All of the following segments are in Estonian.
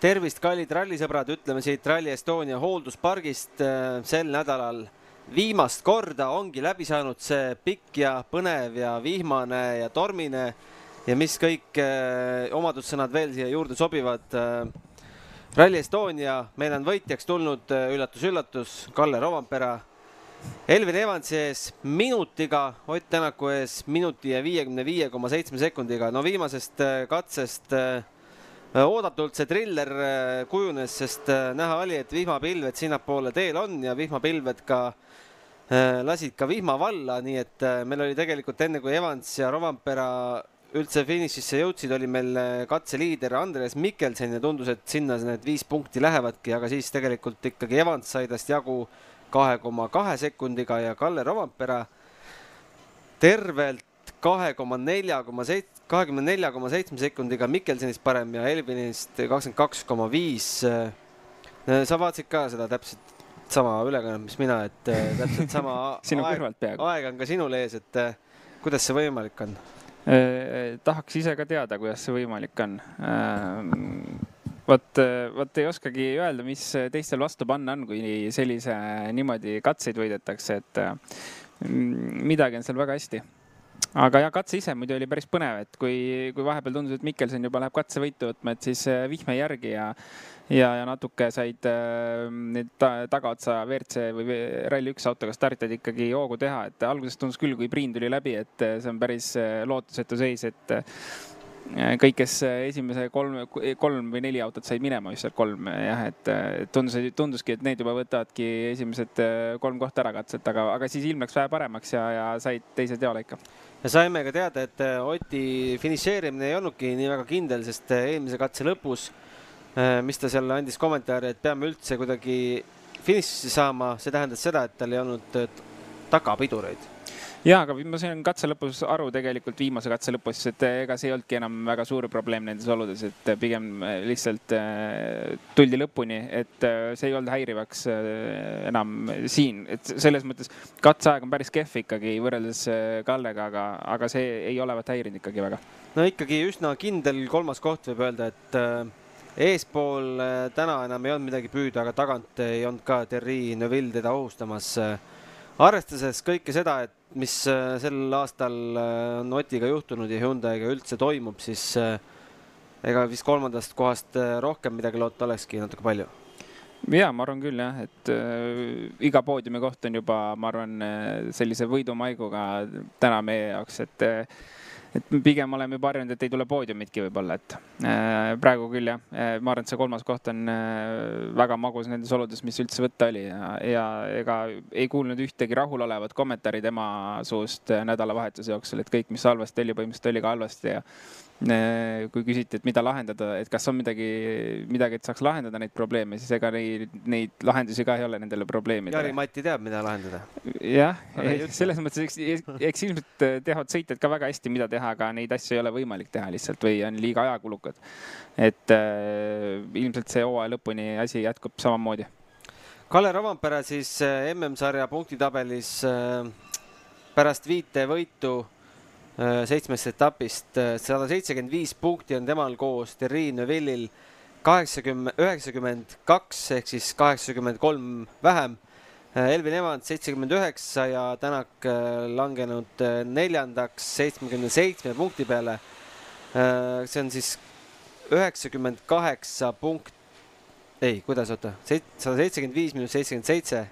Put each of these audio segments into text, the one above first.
tervist, kallid rallisõbrad, ütleme siit Rally Estonia hoolduspargist sel nädalal viimast korda ongi läbi saanud see pikk ja põnev ja vihmane ja tormine ja mis kõik eh, omadussõnad veel siia juurde sobivad eh,. Rally Estonia, meil on võitjaks tulnud üllatus-üllatus Kalle Rovampera. Elvin Evansi ees minutiga, Ott Tänaku ees minuti ja viiekümne viie koma seitsme sekundiga. no viimasest katsest eh, oodatult see triller eh, kujunes, sest näha oli, et vihmapilved sinnapoole teel on ja vihmapilved ka lasid ka vihma valla, nii et meil oli tegelikult enne, kui Evans ja Rovampera üldse finišisse jõudsid, oli meil katseliider Andres Mikkelsen ja tundus, et sinna need viis punkti lähevadki, aga siis tegelikult ikkagi Evans sai tast jagu kahe koma kahe sekundiga ja Kalle Rovampera tervelt kahe koma nelja koma seit-, kahekümne nelja koma seitsme sekundiga Mikkelsenist parem ja Elvinist kakskümmend kaks koma viis. sa vaatasid ka seda täpselt sama ülekannet, mis mina, et äh, täpselt sama sinu kõrvalt peaaegu. aeg on ka sinul ees, et äh, kuidas see võimalik on? tahaks ise ka teada, kuidas see võimalik on vot, vot ei oskagi öelda, mis teistel vastu panna on, kui sellise niimoodi katseid võidetakse, et midagi on seal väga hästi aga jah, katse ise muidu oli päris põnev, et kui, kui vahepeal tundus, et Mikkelson juba läheb katsevõitu võtma, et siis äh, vihma järgi ja ja, ja natuke said äh, need ta, tagaotsa WRC või Rally1 autoga startida ikkagi hoogu teha, et alguses tundus küll, kui Priin tuli läbi, et äh, see on päris äh, lootusetu seis, et kõik, kes esimese kolm, kolm või neli autot said minema, vist seal kolm jah, et tundus, tunduski, et need juba võtavadki esimesed kolm kohta ära katselt, aga, aga siis ilm läks vähe paremaks ja, ja said teised jaole ikka. Ja saime ka teada, et äh, Oti finišeerimine ei olnudki nii väga kindel, sest äh, eelmise katse lõpus, äh, mis ta seal andis kommentaari, et peame üldse kuidagi finišisse saama, see tähendas seda, et tal ei olnud tagapidureid ja, aga ma sain katse lõpus aru tegelikult viimase katse lõpus, et ega see ei olnudki enam väga suur probleem nendes oludes, et pigem lihtsalt äh, tuldi lõpuni, et see ei olnud häirivaks enam siin, et selles mõttes katseaeg on päris kehv ikkagi võrreldes Kallega, aga, aga see ei olevat häirinud ikkagi väga. no ikkagi üsna kindel kolmas koht võib öelda, et eespool täna enam ei olnud midagi püüda, aga tagant ei olnud ka Terri Neville teda ohustamas. Arvestades kõike seda, et mis äh, sel aastal äh, on Otiga juhtunud ja Hyundai'ga üldse toimub, siis äh, ega vist kolmandast kohast rohkem midagi loota olekski natuke palju. Ja ma arvan küll jah, et äh, iga poodiumi koht on juba, ma arvan, sellise võidumaiguga täna meie jaoks, et äh, et pigem oleme juba harjunud, et ei tule poodiumitki võib-olla, et äh, praegu küll jah, ma arvan, et see kolmas koht on äh, väga magus nendes oludes, mis üldse võtta oli. Ja, ja ega ei kuulnud ühtegi rahulolevat kommentaari tema suust nädalavahetuse jooksul, et kõik, mis halvasti oli, põhimõtteliselt oli ka halvasti ja Äh, kui küsiti, et mida lahendada, et kas on midagi, midagi, et saaks lahendada neid probleeme, siis ega neid, neid lahendusi ka ei ole nendele probleemidele. Jari-Mati teab, mida lahendada. jah, selles mõttes, eks, eks ilmselt teavad sõitjad ka väga hästi, mida teha, aga neid asju ei ole võimalik teha lihtsalt või on liiga ajakulukad. et äh, ilmselt see hooaja lõpuni asi jätkub samamoodi. Kalle Rovanpera siis äh, MM-sarja punktitabelis äh, pärast viite võitu Äh, seitsmest etapist, äh, sada seitsekümmend viis punkti on temal koos Terri Neuvillil kaheksakümmend, üheksakümmend kaks ehk siis kaheksakümmend kolm vähem. Äh, Elvin Evans seitsekümmend üheksa ja Tänak langenud neljandaks seitsmekümne seitsme punkti peale. see on siis üheksakümmend kaheksa punkt, ei, kuidas, oota, sada seitsekümmend viis miinus seitsekümmend seitse.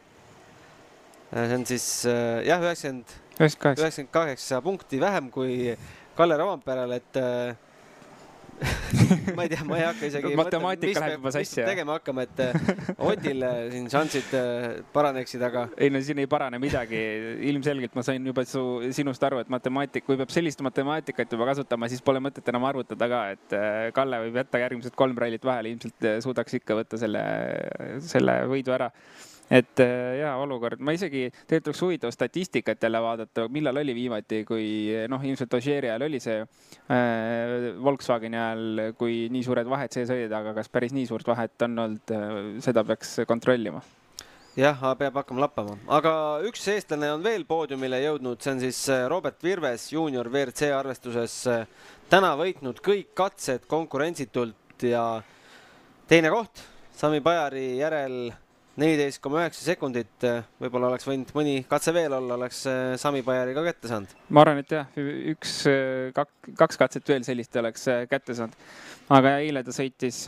see on siis jah, üheksakümmend üheksakümmend kaheksa punkti vähem kui Kalle Rovanperal, et äh, ma ei tea, ma ei hakka isegi matemaatika läheb juba sassi. tegema hakkama, et äh, Otil siin šansid äh, paraneksid, aga. ei no siin ei parane midagi, ilmselgelt ma sain juba su, sinust aru, et matemaatik, kui peab sellist matemaatikat juba kasutama, siis pole mõtet enam arvutada ka, et Kalle võib jätta järgmised kolm rallit vahele, ilmselt suudaks ikka võtta selle, selle võidu ära et äh, jaa, olukord, ma isegi, tegelikult oleks huvitav statistikat jälle vaadata, millal oli viimati, kui noh, ilmselt Ožeeri ajal oli see äh, Volkswageni ajal, kui nii suured vahed sees olid, aga kas päris nii suurt vahet on olnud, äh, seda peaks kontrollima. Jah, peab hakkama lappama, aga üks eestlane on veel poodiumile jõudnud, see on siis äh, Robert Virves, juunior WRC arvestuses täna võitnud kõik katsed konkurentsitult ja teine koht Sami Pajari järel neliteist koma üheksa sekundit, võib-olla oleks võinud mõni katse veel olla, oleks äh, Sami Pajari ka kätte saanud. ma arvan, et jah, üks, äh, kaks, katset veel sellist oleks äh, kätte saanud. aga eile ta sõitis,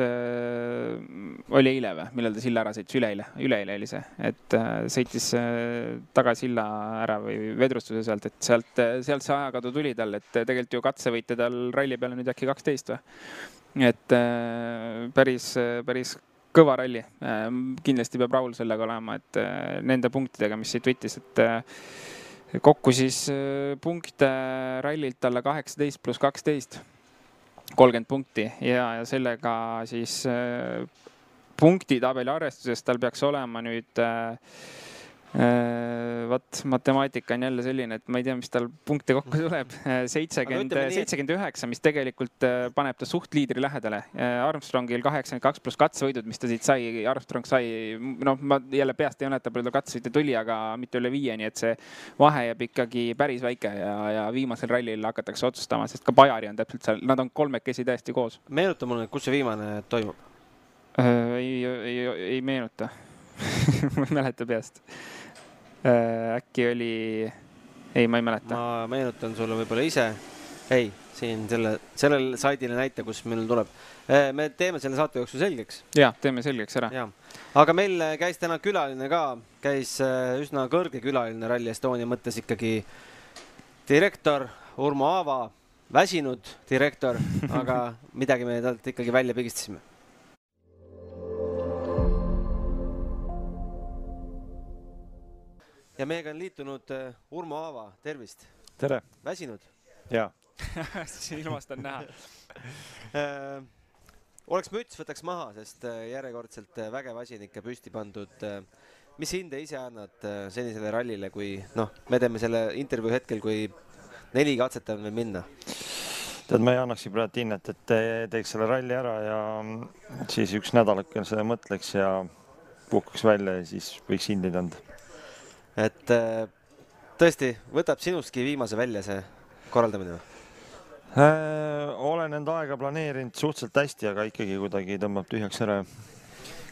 oli eile või, millal ta silla ära sõitis, üleeile, üleeile oli see, et sõitis tagasilla ära või vedrustuse sealt, et sealt, sealt see ajakadu tuli tal, et tegelikult ju katsevõite tal ralli peale nüüd äkki kaksteist või. et päris, päris kõva ralli. Äh, kindlasti peab rahul sellega olema, et äh, nende punktidega, mis siit võttis, et äh, kokku siis punkte rallilt alla kaheksateist pluss kaksteist, kolmkümmend punkti ja, ja sellega siis punktitabeli arvestuses tal peaks olema nüüd vot matemaatika on jälle selline, et ma ei tea, mis tal punkte kokku tuleb. Äh, seitsekümmend, seitsekümmend üheksa, mis tegelikult äh, paneb ta suht liidri lähedale. Armstrongil kaheksakümmend kaks pluss katsevõidud, mis ta siit sai, Armstrong sai, noh, ma jälle peast ei mäleta, palju tal katsesõite tuli, aga mitte üle viie, nii et see vahe jääb ikkagi päris väike ja, ja viimasel rallil hakatakse otsustama, sest ka Bajari on täpselt seal, nad on kolmekesi täiesti koos. meenuta mulle, kus see viimane toimub? ei, ei, ei meenuta ma ei mäleta peast Äh, äkki oli, ei, ma ei mäleta. ma meenutan sulle võib-olla ise. ei, siin selle, sellel saidil näita, kus meil tuleb. Äh, me teeme selle saate jooksul selgeks. ja, teeme selgeks ära. aga meil käis täna külaline ka, käis äh, üsna kõrge külaline Rally Estonia mõttes ikkagi direktor Urmo Aava, väsinud direktor, aga midagi me talt ikkagi välja pigistasime ja meiega on liitunud äh, Urmo Aava, tervist. tere. väsinud? jaa silmast on näha äh, oleks müts, võtaks maha, sest äh, järjekordselt vägev asi on ikka püsti pandud. mis hinde ise annad senisele rallile, kui noh, me teeme selle intervjuu hetkel, kui neli katset on veel minna? tead, ma ei annakski praegu hinnet, et te teeks selle ralli ära ja siis üks nädalake mõtleks ja puhkaks välja ja siis võiks hindeid anda et äh, tõesti, võtab sinustki viimase välja see korraldamine või? Äh, olen enda aega planeerinud suhteliselt hästi, aga ikkagi kuidagi tõmbab tühjaks ära.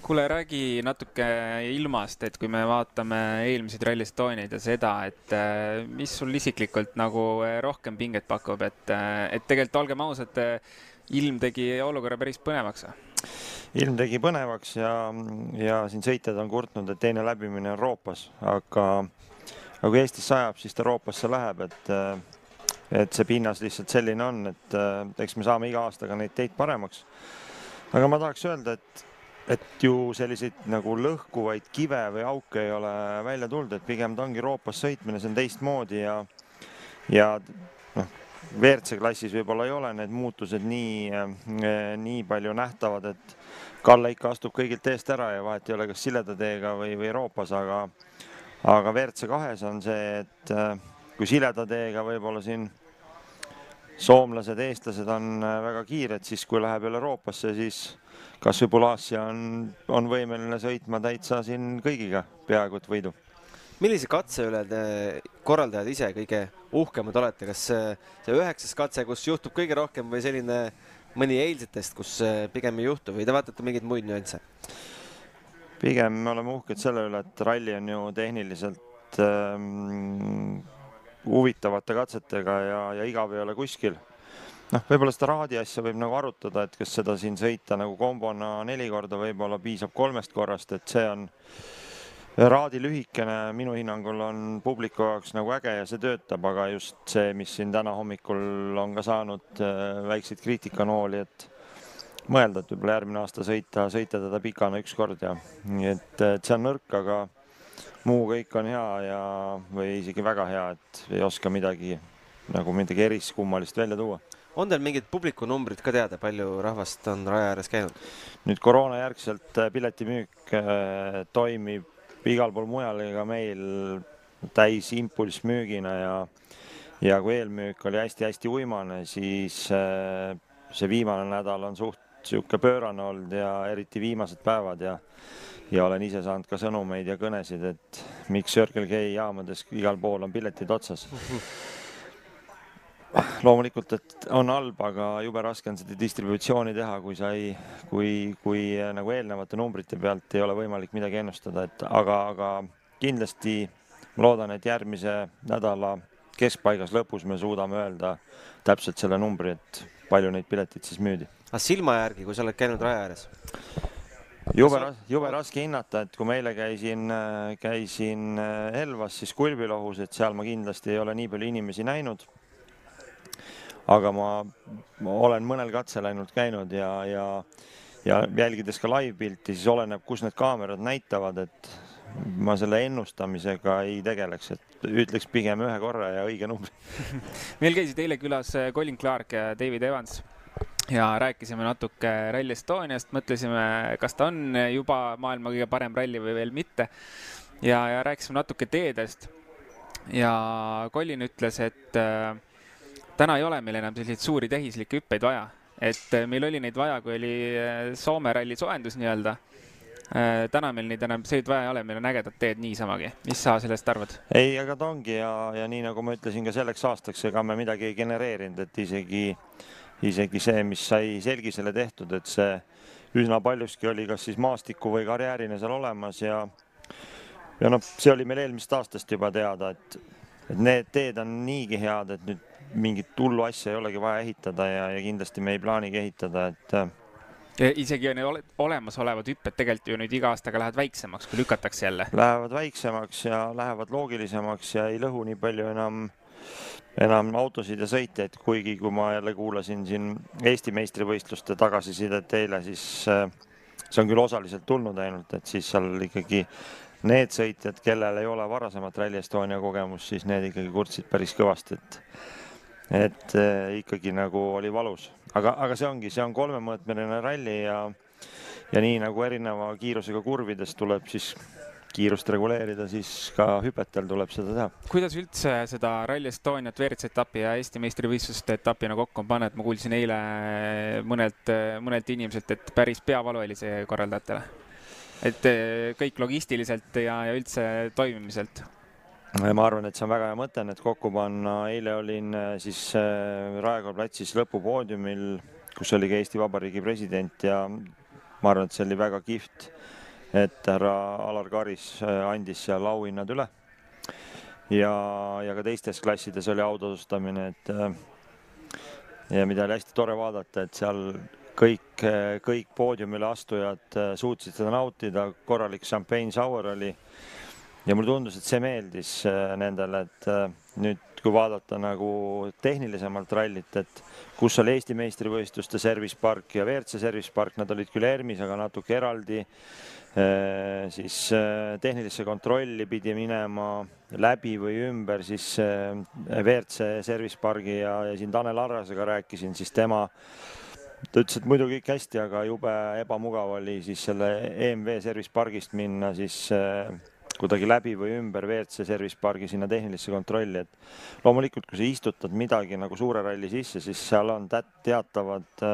kuule, räägi natuke ilmast, et kui me vaatame eelmiseid Rally Estoniaid ja seda, et äh, mis sul isiklikult nagu rohkem pinget pakub, et, et tegelikult olgem ausad, ilm tegi olukorra päris põnevaks ilm tegi põnevaks ja, ja siin sõitjad on kurtnud, et teine läbimine on roopas, aga, aga kui Eestis sajab, siis ta roopasse läheb, et, et see pinnas lihtsalt selline on, et eks me saame iga aastaga neid teid paremaks. aga ma tahaks öelda, et, et ju selliseid nagu lõhkuvaid kive või auke ei ole välja tulnud, et pigem ta ongi roopas sõitmine, see on teistmoodi ja, ja noh, WRC klassis võib-olla ei ole need muutused nii, nii palju nähtavad, et Kalle ikka astub kõigilt eest ära ja vahet ei ole, kas sileda teega või, või Euroopas, aga, aga WRC kahes on see, et äh, kui sileda teega võib-olla siin soomlased, eestlased on äh, väga kiired, siis kui läheb jälle Euroopasse, siis kas või Pulasia on, on võimeline sõitma täitsa siin kõigiga peaaegu et võidu. Millise katse üle te korraldajad ise kõige uhkemad olete, kas see, see üheksas katse, kus juhtub kõige rohkem või selline mõni eilsetest, kus äh, pigem ei juhtu või te vaatate mingeid muid nüansse? pigem me oleme uhked selle üle, et ralli on ju tehniliselt ähm, huvitavate katsetega ja, ja igav ei ole kuskil. noh, võib-olla seda raadi asja võib nagu arutada, et kas seda siin sõita nagu kombona neli korda, võib-olla piisab kolmest korrast, et see on äh, raadi lühikene minu hinnangul on publiku jaoks nagu äge ja see töötab, aga just see, mis siin täna hommikul on ka saanud äh, väikseid kriitikanooli, et mõelda, et võib-olla järgmine aasta sõita, sõita teda pikana ükskord ja et, et see on nõrk, aga muu kõik on hea ja, või isegi väga hea, et ei oska midagi nagu midagi eriskummalist välja tuua on teil mingid publikunumbrid ka teada, palju rahvast on raja ääres käinud? nüüd koroona järgselt äh, piletimüük äh, toimib igal pool mujal ka meil täis impulssmüügina ja ja kui eelmüük oli hästi-hästi uimane, siis äh, see viimane nädal on suht niisugune pöörane olnud ja eriti viimased päevad ja ja olen ise saanud ka sõnumeid ja kõnesid, et miks Circle K jaamades igal pool on piletid otsas. loomulikult, et on halb, aga jube raske on seda distributsiooni teha, kui sa ei, kui, kui nagu eelnevate numbrite pealt ei ole võimalik midagi ennustada, et aga, aga kindlasti ma loodan, et järgmise nädala keskpaigas lõpus me suudame öelda täpselt selle numbri, et palju neid pileteid siis müüdi. aga silma järgi, kui sa oled käinud raja ääres? jube, jube raske hinnata, et kui ma eile käisin, käisin Elvas, siis Kulbilohus, et seal ma kindlasti ei ole nii palju inimesi näinud. Aga ma, ma olen mõnel katsel ainult käinud ja, ja, ja jälgides ka live-pilti, siis oleneb, kus need kaamerad näitavad, et ma selle ennustamisega ei tegeleks, et ütleks pigem ühe korra ja õige numbri meil käisid eile külas Colin Clark ja David Evans ja rääkisime natuke Rally Estoniast, mõtlesime, kas ta on juba maailma kõige parem ralli või veel mitte. ja, ja rääkisime natuke teedest. ja Colin ütles, et äh, täna ei ole meil enam selliseid suuri tehislikke hüppeid vaja, et äh, meil oli neid vaja, kui oli äh, Soome ralli soojendus nii-öelda äh,. täna meil neid enam selliseid vaja ei ole, meil on ägedad teed niisamagi. mis sa sellest arvad? ei, aga ta ongi ja, ja nii nagu ma ütlesin ka selleks aastaks, ega me midagi ei genereerinud, et isegi isegi see, mis sai selgisele tehtud, et see üsna paljuski oli kas siis maastiku või karjäärina seal olemas ja ja noh, see oli meil eelmisest aastast juba teada, et, et need teed on niigi head, et nüüd mingit hullu asja ei olegi vaja ehitada ja, ja kindlasti me ei plaanigi ehitada, et ja isegi need ole, olemasolevad hüpped tegelikult ju nüüd iga aastaga lähevad väiksemaks, kui lükatakse jälle. Lähevad väiksemaks ja lähevad loogilisemaks ja ei lõhu nii palju enam äh, enam autosid ja sõitjaid, kuigi kui ma jälle kuulasin siin Eesti meistrivõistluste tagasisidet eile, siis äh, see on küll osaliselt tulnud ainult, et siis seal ikkagi need sõitjad, kellel ei ole varasemat Rally Estonia kogemust, siis need ikkagi kurtsid päris kõvasti, et et äh, ikkagi nagu oli valus, aga, aga see ongi, see on kolmemõõtmeline ralli ja ja nii nagu erineva kiirusega kurvides tuleb siis kiirust reguleerida, siis ka hüpetel tuleb seda teha. kuidas üldse seda Rally Estoniat WRC etapi ja Eesti meistrivõistluste etapina kokku on panna, et ma kuulsin eile mõnelt, mõnelt inimeselt, et päris peavalu oli see korraldajatele? et kõik logistiliselt ja, ja üldse toimimiselt? Ma arvan, et see on väga hea mõte, need kokku panna. eile olin eh, siis eh, Raekoja platsis lõpupoodiumil, kus oli ka Eesti Vabariigi president ja ma arvan, et see oli väga kihvt et härra Alar Karis äh, andis seal auhinnad üle. ja, ja ka teistes klassides oli autasustamine, et äh, ja mida oli hästi tore vaadata, et seal kõik, äh, kõik poodiumile astujad suutsid seda nautida, korralik champagne shower oli. Ja mulle tundus, et see meeldis nendele, et nüüd, kui vaadata nagu tehnilisemalt rallit, et kus oli Eesti meistrivõistluste service park ja WRC service park, nad olid küll ERMis, aga natuke eraldi Äh, siis äh, tehnilisse kontrolli pidi minema läbi või ümber siis äh, WRC Service Pargi ja, ja siin Tanel Arrasega rääkisin, siis tema ta ütles, et muidu kõik hästi, aga jube ebamugav oli siis selle EMV Service Pargist minna siis kuidagi läbi või ümber WRC Service Pargi sinna tehnilisse kontrolli, et loomulikult, kui sa istutad midagi nagu suure ralli sisse, siis seal on teatavad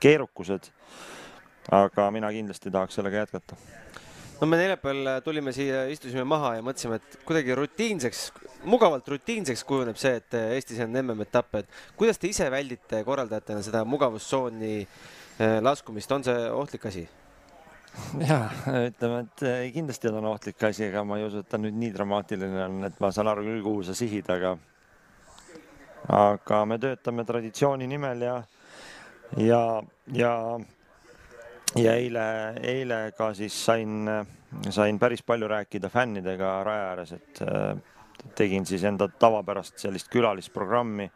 keerukused aga mina kindlasti tahaks sellega jätkata. no me neljapäeval tulime siia, istusime maha ja mõtlesime, et kuidagi rutiinseks, mugavalt rutiinseks kujuneb see, et Eestis on MM-etapp, et kuidas te ise väldite korraldajatena seda mugavustsooni laskumist, on see ohtlik asi? Ja ütleme, et eh, kindlasti on ohtlik asi, aga ma ei usu, et ta nüüd nii dramaatiline on, et ma saan aru küll, kuhu sa sihid, aga aga me töötame traditsiooni nimel ja ja, ja ja eile, eile ka siis sain, sain päris palju rääkida fännidega raja ääres, et tegin siis enda tavapärast sellist külalisprogrammi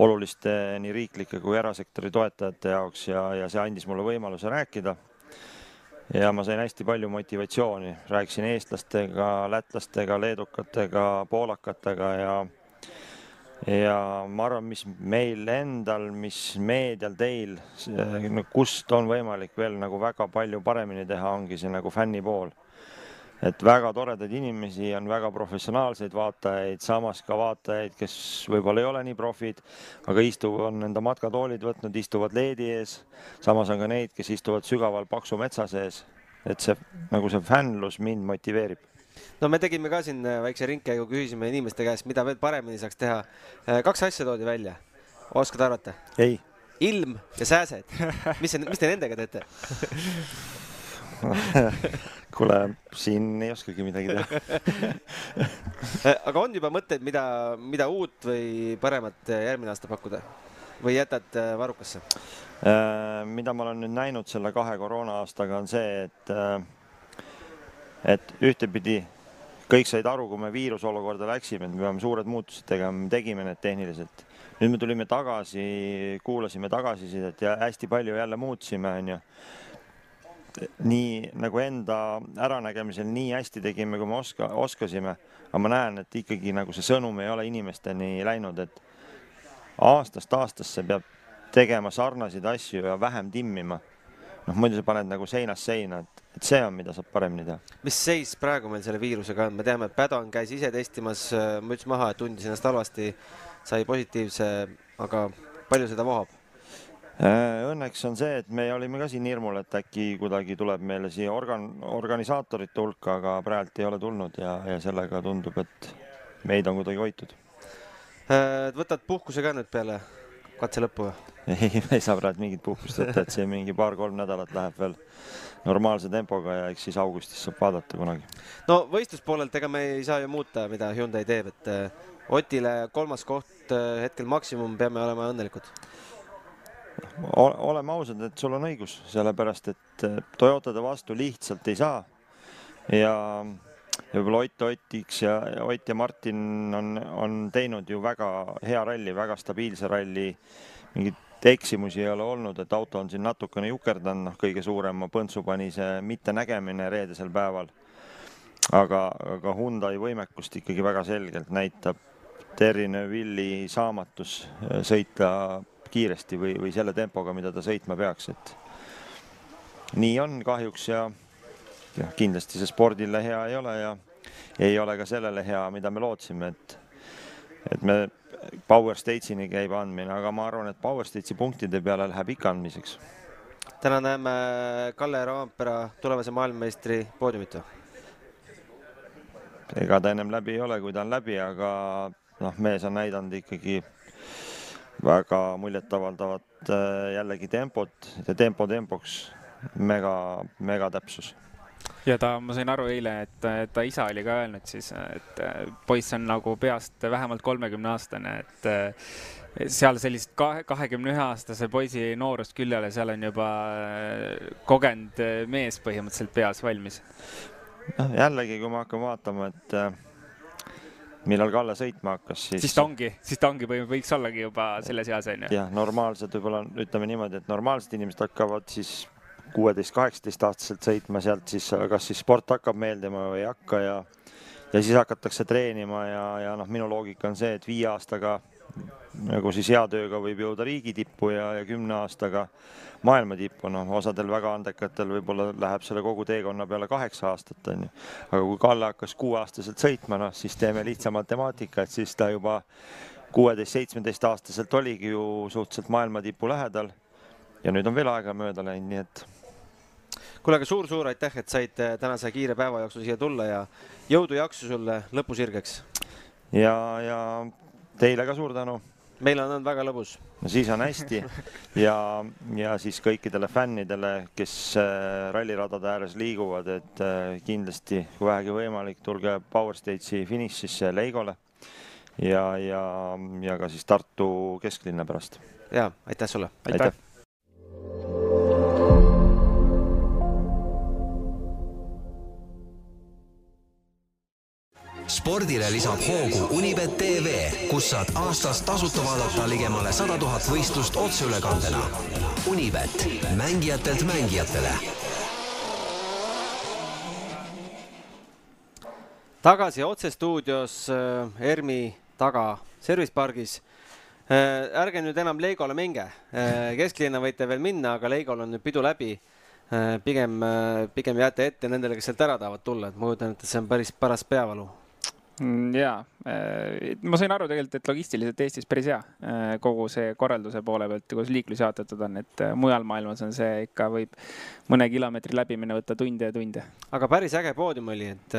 oluliste nii riiklike kui erasektori toetajate jaoks ja, ja see andis mulle võimaluse rääkida. Ja ma sain hästi palju motivatsiooni, rääkisin eestlastega, lätlastega, leedukatega, poolakatega ja ja ma arvan, mis meil endal, mis meedial, teil, kust on võimalik veel nagu väga palju paremini teha, ongi see nagu fänni pool. Et väga toredaid inimesi on, väga professionaalseid vaatajaid, samas ka vaatajaid, kes võib-olla ei ole nii profid, aga istuvad, on enda matkatoolid võtnud, istuvad leedi ees. samas on ka neid, kes istuvad sügaval paksu metsa sees. et see nagu see fännlus mind motiveerib no me tegime ka siin äh, väikse ringkäigu, küsisime inimeste käest, mida veel paremini saaks teha. kaks asja toodi välja, oskad arvata? ei. ilm ja sääsed, mis, mis te nendega teete kuule, siin ei oskagi midagi teha aga on juba mõtteid, mida, mida uut või paremat järgmine aasta pakkuda või jätad äh, varukasse? Äh, mida ma olen nüüd näinud selle kahe koroona aastaga on see, et, äh, et ühtepidi kõik said aru, kui me viirusolukorda läksime, et me peame suured muutused tegema, me tegime need tehniliselt. nüüd me tulime tagasi, kuulasime tagasisidet ja hästi palju jälle muutsime, onju nii nagu enda äranägemisel nii hästi tegime, kui me oska, oskasime, aga ma näen, et ikkagi nagu see sõnum ei ole inimesteni läinud, et aastast aastasse peab tegema sarnaseid asju ja vähem timmima. noh, muidu sa paned nagu seinast seina, et, et see on, mida saab paremini teha. mis seis praegu meil selle viirusega on, me teame, et Padon käis ise testimas, müts maha, tundis ennast halvasti, sai positiivse, aga palju seda vohab? Äh, õnneks on see, et me olime ka siin hirmul, et äkki kuidagi tuleb meile siia organ, organisaatorite hulka, aga praegu ei ole tulnud ja, ja sellega tundub, et meid on kuidagi hoitud. Äh, võtad puhkuse ka nüüd peale katse lõppu või? ei, me ei saa praegu mingit puhkust võtta, et see mingi paar-kolm nädalat läheb veel normaalse tempoga ja eks siis augustis saab vaadata kunagi. no võistluspoolelt, ega me ei saa ju muuta, mida Hyundai teeb, et äh, Otile kolmas koht hetkel maksimum, peame olema õnnelikud oleme ausad, et sul on õigus, sellepärast et eh, Toyotade vastu lihtsalt ei saa. ja, ja võib-olla Ott Otiks ja Ott ja Martin on, on teinud ju väga hea ralli, väga stabiilse ralli. mingeid eksimusi ei ole olnud, et auto on siin natukene jukerdanud, noh, kõige suurema põntsu pani see mittenägemine reedesel päeval. aga, aga Hyundai võimekust ikkagi väga selgelt näitab Terry Neuvilli saamatus eh, sõita kiiresti või, või selle tempoga, mida ta sõitma peaks, et nii on kahjuks ja, ja kindlasti see spordile hea ei ole ja ei ole ka sellele hea, mida me lootsime, et, et me Power Stage'ini käib andmine, aga ma arvan, et Power Stage'i punktide peale läheb ikka andmiseks. täna näeme Kalle Roompera tulevase maailmameistri poodiumit või? ega ta ennem läbi ei ole, kui ta on läbi, aga noh, mees on näidanud ikkagi väga muljetavaldavat äh, jällegi tempot ja tempo tempoks mega, mega täpsus. ja ta, ma sain aru eile, et, ta isa oli ka öelnud siis, et poiss on nagu peast vähemalt kolmekümne aastane, et seal sellist kahe, kahekümne ühe aastase poisi noorust ole, seal on juba äh, kogenud mees põhimõtteliselt peas valmis. jällegi, kui me hakkame vaatama, et äh, millal Kalle sõitma hakkas, siis. siis ta ongi, siis ta ongi või võiks ollagi juba selles eas onju. jah, normaalsed võib-olla ütleme niimoodi, et normaalsed inimesed hakkavad siis kuueteist, kaheksateist aastaselt sõitma, sealt siis kas siis sport hakkab meeldima või ei hakka ja ja siis hakatakse treenima ja, ja noh, minu loogika on see, et viie aastaga nagu siis hea tööga võib jõuda riigi tippu ja, ja kümne aastaga maailma tippu, noh, osadel väga andekatel võib-olla läheb selle kogu teekonna peale kaheksa aastat, onju. aga kui Kalle hakkas kuueaastaselt sõitma, noh, siis teeme lihtsa matemaatika, et siis ta juba kuueteist-seitsmeteistaastaselt oligi ju suhteliselt maailma tipu lähedal. ja nüüd on veel aega mööda läinud, nii et kuule, aga suur-suur aitäh, et said äh, tänase kiire päeva jooksul siia tulla ja jõudu-jaksu sulle lõpusirgeks. ja, ja teile ka suur tänu meil on olnud väga lõbus. siis on hästi ja, ja siis kõikidele fännidele, kes äh, ralliradade ääres liiguvad, et äh, kindlasti, kui vähegi võimalik, tulge Power Stage'i finišisse Leigole ja, ja, ja ka siis Tartu kesklinna pärast. ja aitäh sulle. aitäh, aitäh.. Spordile lisab hoogu Unibet tv, kus saad aastas tasuta vaadata ligemale sada tuhat võistlust otseülekandena. Unibet, mängijatelt mängijatele. tagasi otsestuudios äh, ERMi taga Service pargis äh,. ärge nüüd enam Leigole minge äh,, kesklinna võite veel minna, aga Leigol on nüüd pidu läbi pigem, pigem jääte ette nendele, kes sealt ära tahavad tulla, et ma kujutan ette, et see on päris paras peavalu ja äh, ma sain aru tegelikult, et logistiliselt Eestis päris hea äh, kogu see korralduse poole pealt, kuidas liiklus jaotatud on, et äh, mujal maailmas on see ikka võib mõne kilomeetri läbimine võtta tunde ja tunde. aga päris äge poodium oli, et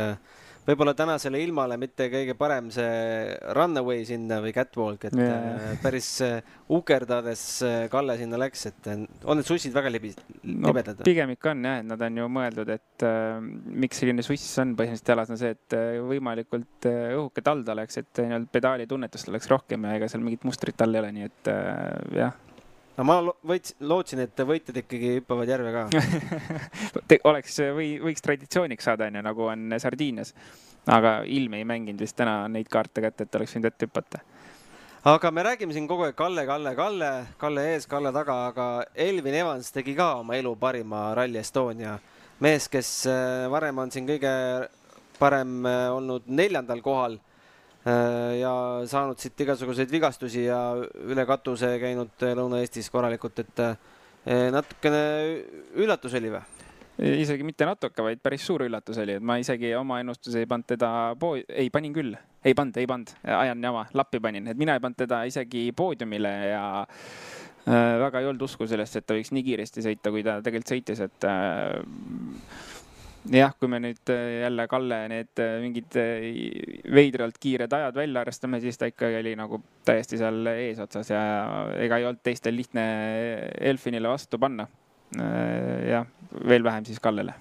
võib-olla tänasele ilmale mitte kõige parem see runaway sinna või catwalk, et yeah. päris äh, ukerdades äh, Kalle sinna läks, et äh, on need sussid väga libi-, no libedad? pigem ikka on jah, et nad on ju mõeldud, et äh, miks selline suss on põhimõtteliselt jalas, on see, et äh, võimalikult äh, õhuke tald oleks, et äh, nii-öelda pedaali tunnetust oleks rohkem ja ega seal mingit mustrit all ei ole, nii et äh, jah. No ma võits-, lootsin, et võitjad ikkagi hüppavad järve ka. oleks või võiks traditsiooniks saada, onju, nagu on Sardiinias. aga ilm ei mänginud vist täna neid kaarte kätte, et oleks võinud ette hüpata. aga me räägime siin kogu aeg Kalle, Kalle, Kalle, Kalle ees, Kalle taga, aga Elvin Evans tegi ka oma elu parima Rally Estonia mees, kes äh, varem on siin kõige parem äh, olnud neljandal kohal ja saanud siit igasuguseid vigastusi ja üle katuse käinud äh, Lõuna-Eestis korralikult, et äh, natukene üllatus oli või? isegi mitte natuke, vaid päris suur üllatus oli, et ma isegi oma ennustusi ei pannud teda po-, ei panin küll, ei pannud, ei pannud, ajan jama, lappi panin, et mina ei pannud teda isegi poodiumile ja äh, väga ei olnud usku sellest, et ta võiks nii kiiresti sõita, kui ta tegelikult sõitis, et äh, jah, kui me nüüd äh, jälle Kalle need äh, mingid äh, veidralt kiired ajad välja arvestame, siis ta ikkagi oli nagu täiesti seal eesotsas ja ega ei olnud teistel lihtne Elfinile vastu panna. jah, veel vähem siis Kallele.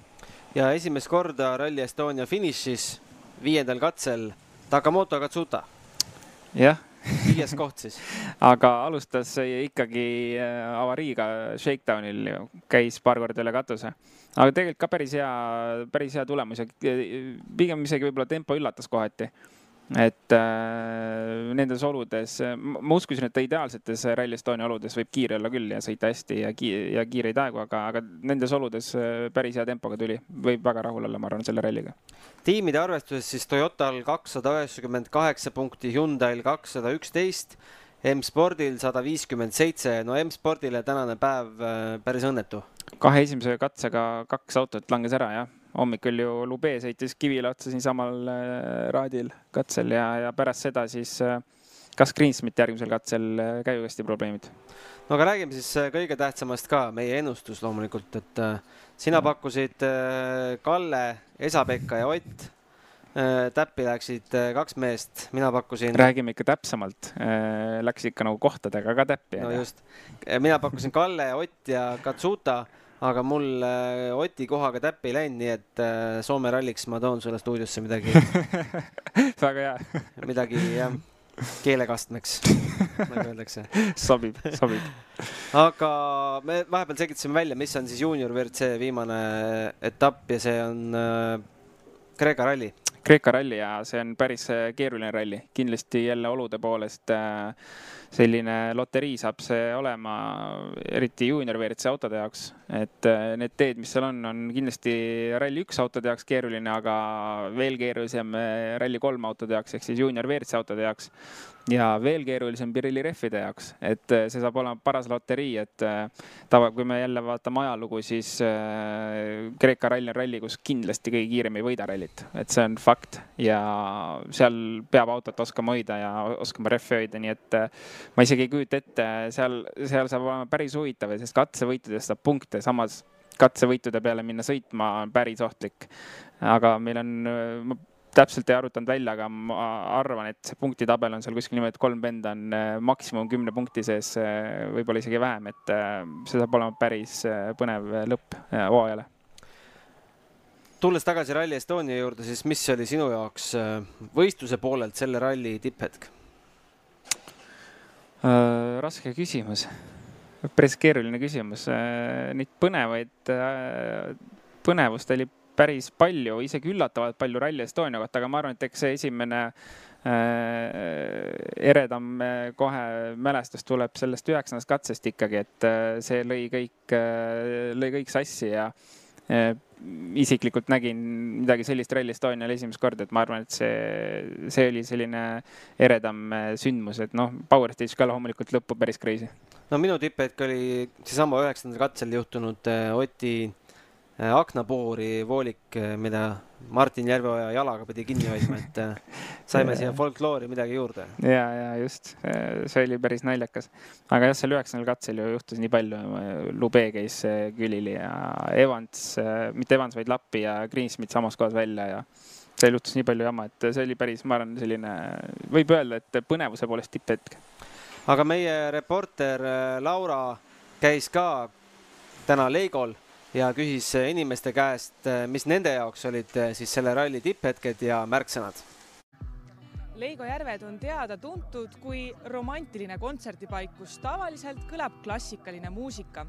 ja esimest korda Rally Estonia finišis viiendal katsel Takamoto Katsuta, jah, viies koht siis. aga alustas ikkagi äh, avariiga Shakedownil, käis paar korda üle katuse. aga tegelikult ka päris hea, päris hea tulemus ja äh, pigem isegi võib-olla tempo üllatas kohati. Et äh, nendes oludes, ma uskusin, et ideaalsetes Rally Estonia oludes võib kiire olla küll ja sõita hästi ja ki-, ja kiireid aegu, aga, aga nendes oludes äh, päris hea tempoga tuli. võib väga rahul olla, ma arvan, selle ralliga. tiimide arvestuses siis Toyotal kakssada üheksakümmend kaheksa punkti, Hyundai'l kakssada üksteist, M-spordil sada viiskümmend seitse, no M-spordile tänane päev äh, päris õnnetu. kahe esimese katsega kaks autot langes ära jah, hommikul ju Lube sõitis kivile otsa siinsamal äh, raadil katsel ja, ja pärast seda siis äh, kas Greensmiti järgmisel katsel äh, käigukasti probleemid. no aga räägime siis äh, kõige tähtsamast ka, meie ennustus loomulikult, et äh, sina pakkusid äh, Kalle, Esa-Pekka ja Ott. täppi läksid äh, kaks meest, mina pakkusin, räägime ikka täpsemalt, läks ikka nagu kohtadega ka täppi. no just, mina pakkusin Kalle, Ott ja Katsuta, aga mul äh, Oti kohaga täppi ei läinud, nii et äh, Soome ralliks ma toon sulle stuudiosse midagi, väga hea, midagi jah, keelekastmeks, nagu öeldakse. sobib, sobib. aga me vahepeal selgitasime välja, mis on siis juunior WRC viimane etapp ja see on äh, Kreeka ralli. Kreeka ralli ja see on päris äh, keeruline ralli, kindlasti jälle olude poolest äh, selline loterii saab see olema, eriti juunior WRC autode jaoks, et äh, need teed, mis seal on, on kindlasti Rally1 autode jaoks keeruline, aga veel keerulisem äh, Rally3 autode jaoks ehk siis juunior WRC autode jaoks. Ja veel keerulisem Pirelli rehvide jaoks, et äh, see saab olema paras loterii, et tava, kui me jälle vaatame ajalugu, siis Kreeka ralli on ralli, kus kindlasti kõige kiirem ei võida rallit, et see on fakt. Ja seal peab autot oskama hoida ja oskama rehvi hoida, nii et ma isegi ei kujuta ette, seal, seal saab olema päris huvitav, sest katsevõitudest saab punkte, samas katsevõitude peale minna sõitma on päris ohtlik. aga meil on, ma täpselt ei arvutanud välja, aga ma arvan, et see punktitabel on seal kuskil niimoodi, et kolm venda on äh, maksimum kümne punkti sees, võib-olla isegi vähem, et äh, see saab olema päris äh, põnev lõpp äh, hooajale. tulles tagasi Rally Estonia juurde, siis mis oli sinu jaoks äh, võistluse poolelt selle ralli tipphetk? Äh, raske küsimus, päris keeruline küsimus. Neid põnevaid, põnevust oli päris palju, isegi üllatavalt palju Rally Estonia kohta, aga ma arvan, et eks see esimene äh, eredam äh, kohe mälestus tuleb sellest üheksandast katsest ikkagi, et äh, see lõi kõik, lõi kõik sassi ja äh, isiklikult nägin midagi sellist Rally Estonial esimest korda, et ma arvan, et see, see oli selline eredam äh, sündmus, et noh, Power Stage ka loomulikult lõppu päris crazy. no minu tipphetk oli seesama üheksandal katsel juhtunud äh, Oti äh, aknapoori voolik, mida Martin Järveoja jalaga pidi kinni hoidma, et äh, saime siia folkloori midagi juurde. ja, ja just, see oli päris naljakas. aga jah, seal üheksandal katsel ju juhtus nii palju, Lube käis äh, külili ja Evans, mitte Evans, vaid Lappi ja Greensmit samas kohas välja ja seal juhtus nii palju jama, et see oli päris, ma arvan, selline, võib öelda, et põnevuse poolest tipphetk. aga meie reporter äh, Laura käis ka täna Leigol ja küsis inimeste käest, mis nende jaoks olid siis selle ralli tipphetked ja märksõnad Leigo järved on teada-tuntud kui romantiline kontserdipaik, kus tavaliselt kõlab klassikaline muusika.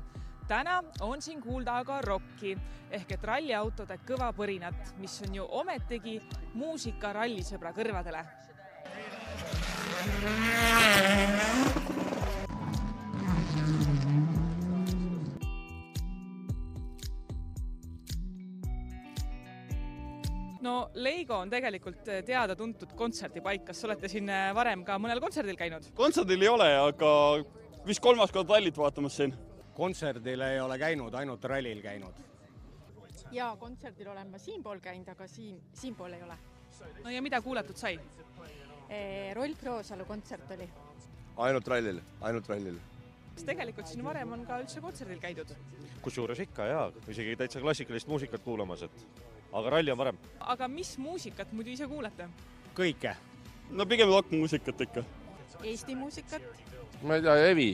täna on siin kuulda aga rokki ehk et ralliautode kõva põrinat, mis on ju ometigi muusika rallisõbra kõrvadele. No Leigo on tegelikult teada-tuntud kontserdipaik, kas olete siin varem ka mõnel kontserdil käinud? kontserdil ei ole, aga vist kolmas kord rallit vaatamas siin. kontserdil ei ole käinud, ainult rallil käinud. ja kontserdil olen ma siinpool käinud, aga siin, siinpool ei ole. no ja mida kuulatud sai? Rolf Roosalu kontsert oli. ainult rallil, ainult rallil. kas tegelikult siin varem on ka üldse kontserdil käidud? kusjuures ikka jaa, isegi täitsa klassikalist muusikat kuulamas, et aga ralli on parem. aga mis muusikat muidu ise kuulate? kõike. no pigem rokkmuusikat ikka. Eesti muusikat. ma ei tea, Evi.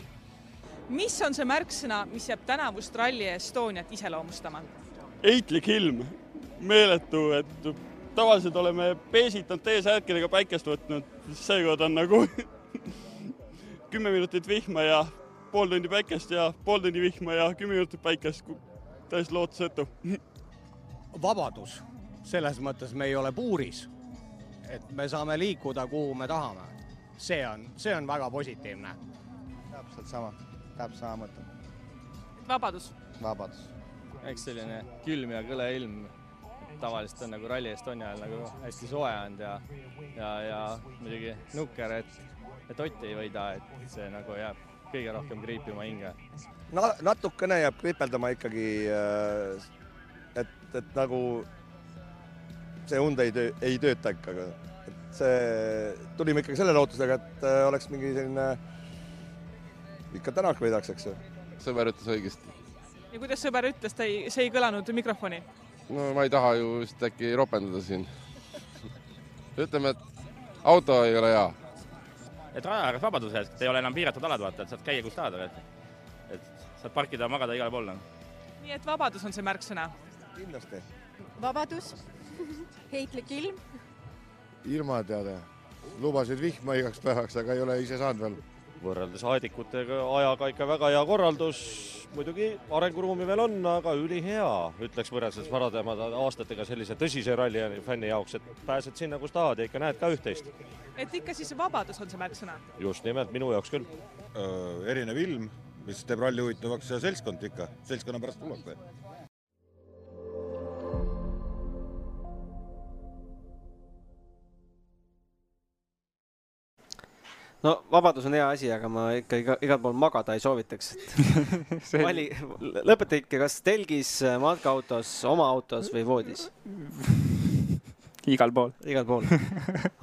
mis on see märksõna, mis jääb tänavust Rally Estoniat iseloomustama? eitlik ilm, meeletu, et tavaliselt oleme peesitanud T-särkidega päikest võtnud, seekord on nagu kümme minutit vihma ja pool tundi päikest ja pool tundi vihma ja kümme minutit päikest, täiesti lootusetu vabadus, selles mõttes me ei ole puuris. et me saame liikuda, kuhu me tahame. see on, see on väga positiivne. täpselt sama, täpselt sama mõte. vabadus. vabadus. eks selline külm ja kõle ilm tavaliselt on nagu Rally Estonial nagu hästi soe olnud ja, ja, ja muidugi nukker, et, et Ott ei võida, et see nagu jääb kõige rohkem kriipima hinge. no natukene jääb kripeldama ikkagi äh, et, et nagu see und ei töö, ei tööta ikka. et see, tulime ikkagi selle lootusega, et äh, oleks mingi selline, ikka Tänak võidaks, eks ju. sõber ütles õigesti. ja kuidas sõber ütles, ta ei, see ei kõlanud mikrofoni? no ma ei taha ju vist äkki ropendada siin. ütleme, et auto ei ole hea. et raja ääres vabaduse eest, ei ole enam piiratud alad, vaata, et saad käia kus tahad, et, et saad parkida, magada igal pool. nii et vabadus on see märksõna kindlasti. vabadus heitlik ilm. ilmateade, lubasid vihma igaks päevaks, aga ei ole ise saanud veel. võrreldes aedikutega ajaga ikka väga hea korraldus, muidugi arenguruumi veel on, aga ülihea, ütleks võrreldes varademate aastatega sellise tõsise ralli fänni jaoks, et pääsed sinna, kus tahad ja ikka näed ka üht-teist. et ikka siis vabadus on see märksõna? just nimelt, minu jaoks küll. erinev ilm, mis teeb ralli huvitavaks ja seltskond ikka, seltskonna pärast tullakse no vabadus on hea asi, aga ma ikka iga, igal pool magada ei soovitaks vali, lõpeta ikka, kas telgis, matkaautos, oma autos või voodis igal pool. igal pool.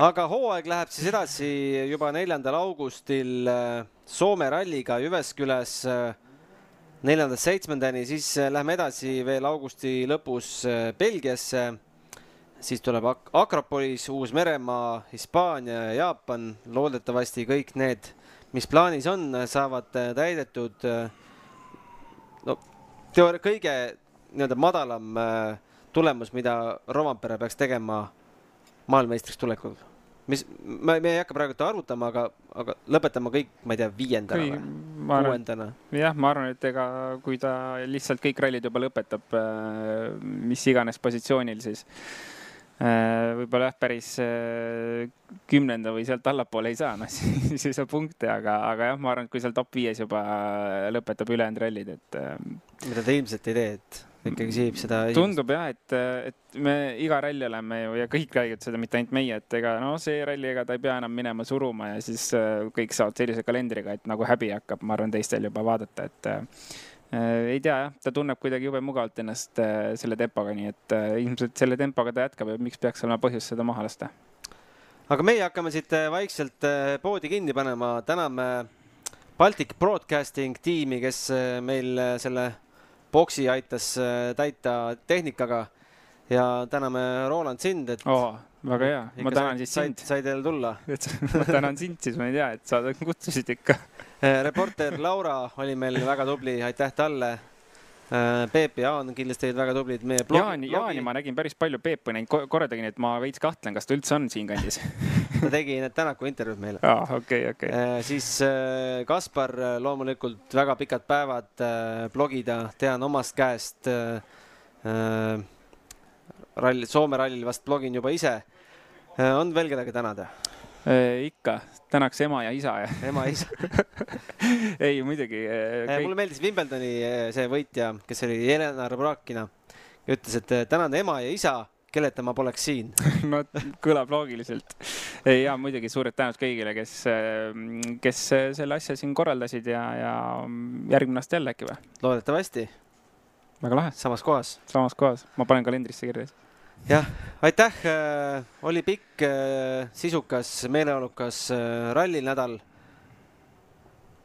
aga hooaeg läheb siis edasi juba neljandal augustil äh, Soome ralliga Jyväskyläs äh, neljandast seitsmendani, siis äh, lähme edasi veel augusti lõpus Belgiasse siis tuleb Ak Akropolis, Uus-Meremaa, Hispaania ja Jaapan. loodetavasti kõik need, mis plaanis on, saavad täidetud. no teooria kõige nii-öelda madalam äh, tulemus, mida Rovampere peaks tegema maailmameistriks tulekul. mis, me, me ei hakka praegu arvutama, aga, aga lõpetama kõik, ma ei tea, viiendana või kuuendana. jah, ma arvan, et ega kui ta lihtsalt kõik rallid juba lõpetab, äh, mis iganes positsioonil, siis võib-olla jah, päris äh, kümnenda või sealt allapoole ei saa, noh siis ei saa punkte, aga, aga jah, ma arvan, et kui seal top viies juba lõpetab ülejäänud rallid, et. Äh, mida ta ilmselt ei tee, et ikkagi sihib seda. tundub jah, et, et me iga ralli oleme ju ja kõik räägivad seda, mitte ainult meie, et ega no see ralli, ega ta ei pea enam minema suruma ja siis kõik saavad sellise kalendriga, et nagu häbi hakkab, ma arvan, teistel juba vaadata, et Äh, ei tea jah, ta tunneb kuidagi jube mugavalt ennast äh, selle tempoga, nii et äh, ilmselt selle tempoga ta jätkab ja miks peaks olema põhjust seda maha lasta. aga meie hakkame siit vaikselt poodi kinni panema, täname Baltic Broadcasting tiimi, kes meil selle boksi aitas täita tehnikaga. ja täname Roland sind, et oh,. väga hea, ma tänan siis sind. sai teil tulla. ma tänan sind siis, ma ei tea, et sa kutsusid ikka. reporter Laura oli meil väga tubli, aitäh talle. Peep ja Jaan kindlasti olid väga tublid, meie blogi, Jaani, Jaani ma nägin päris palju, Peep ei näinud ko- korra tegi, nii et ma veits kahtlen, kas ta üldse on siinkandis. ta tegi need Tänaku intervjuud meile. aa, okei, okei. siis äh, Kaspar äh, loomulikult väga pikad päevad blogida, tean omast käest ralli, Soome rallil vast blogin juba ise. on veel kedagi tänada? ikka, tänaks ema ja isa ja. ema ja isa. ei, muidugi. mulle meeldis Wimbledoni äh, see võitja, kes oli Jelena Rõbrakina, ütles, et äh, tänan ema ja isa, kelleta ma poleks siin. no kõlab loogiliselt. ei ja muidugi suured tänud kõigile, kes, kes selle asja siin korraldasid ja, ja järgmine aasta jälle äkki või? loodetavasti. väga lahe. samas kohas. samas kohas, ma panen kalendrisse kirja. jah, aitäh, oli pikk, sisukas, meeleolukas äh, rallinädal.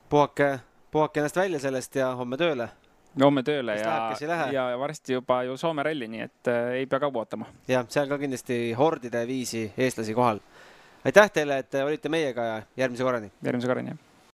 puhake, puhake ennast välja sellest ja homme tööle. homme tööle Kes ja ja varsti juba ju Soome ralli, nii et äh, ei pea kaua ootama. jah, seal ka kindlasti hordide viisi eestlasi kohal. aitäh teile, et olite meiega ja järgmise korrani. järgmise korrani, jah.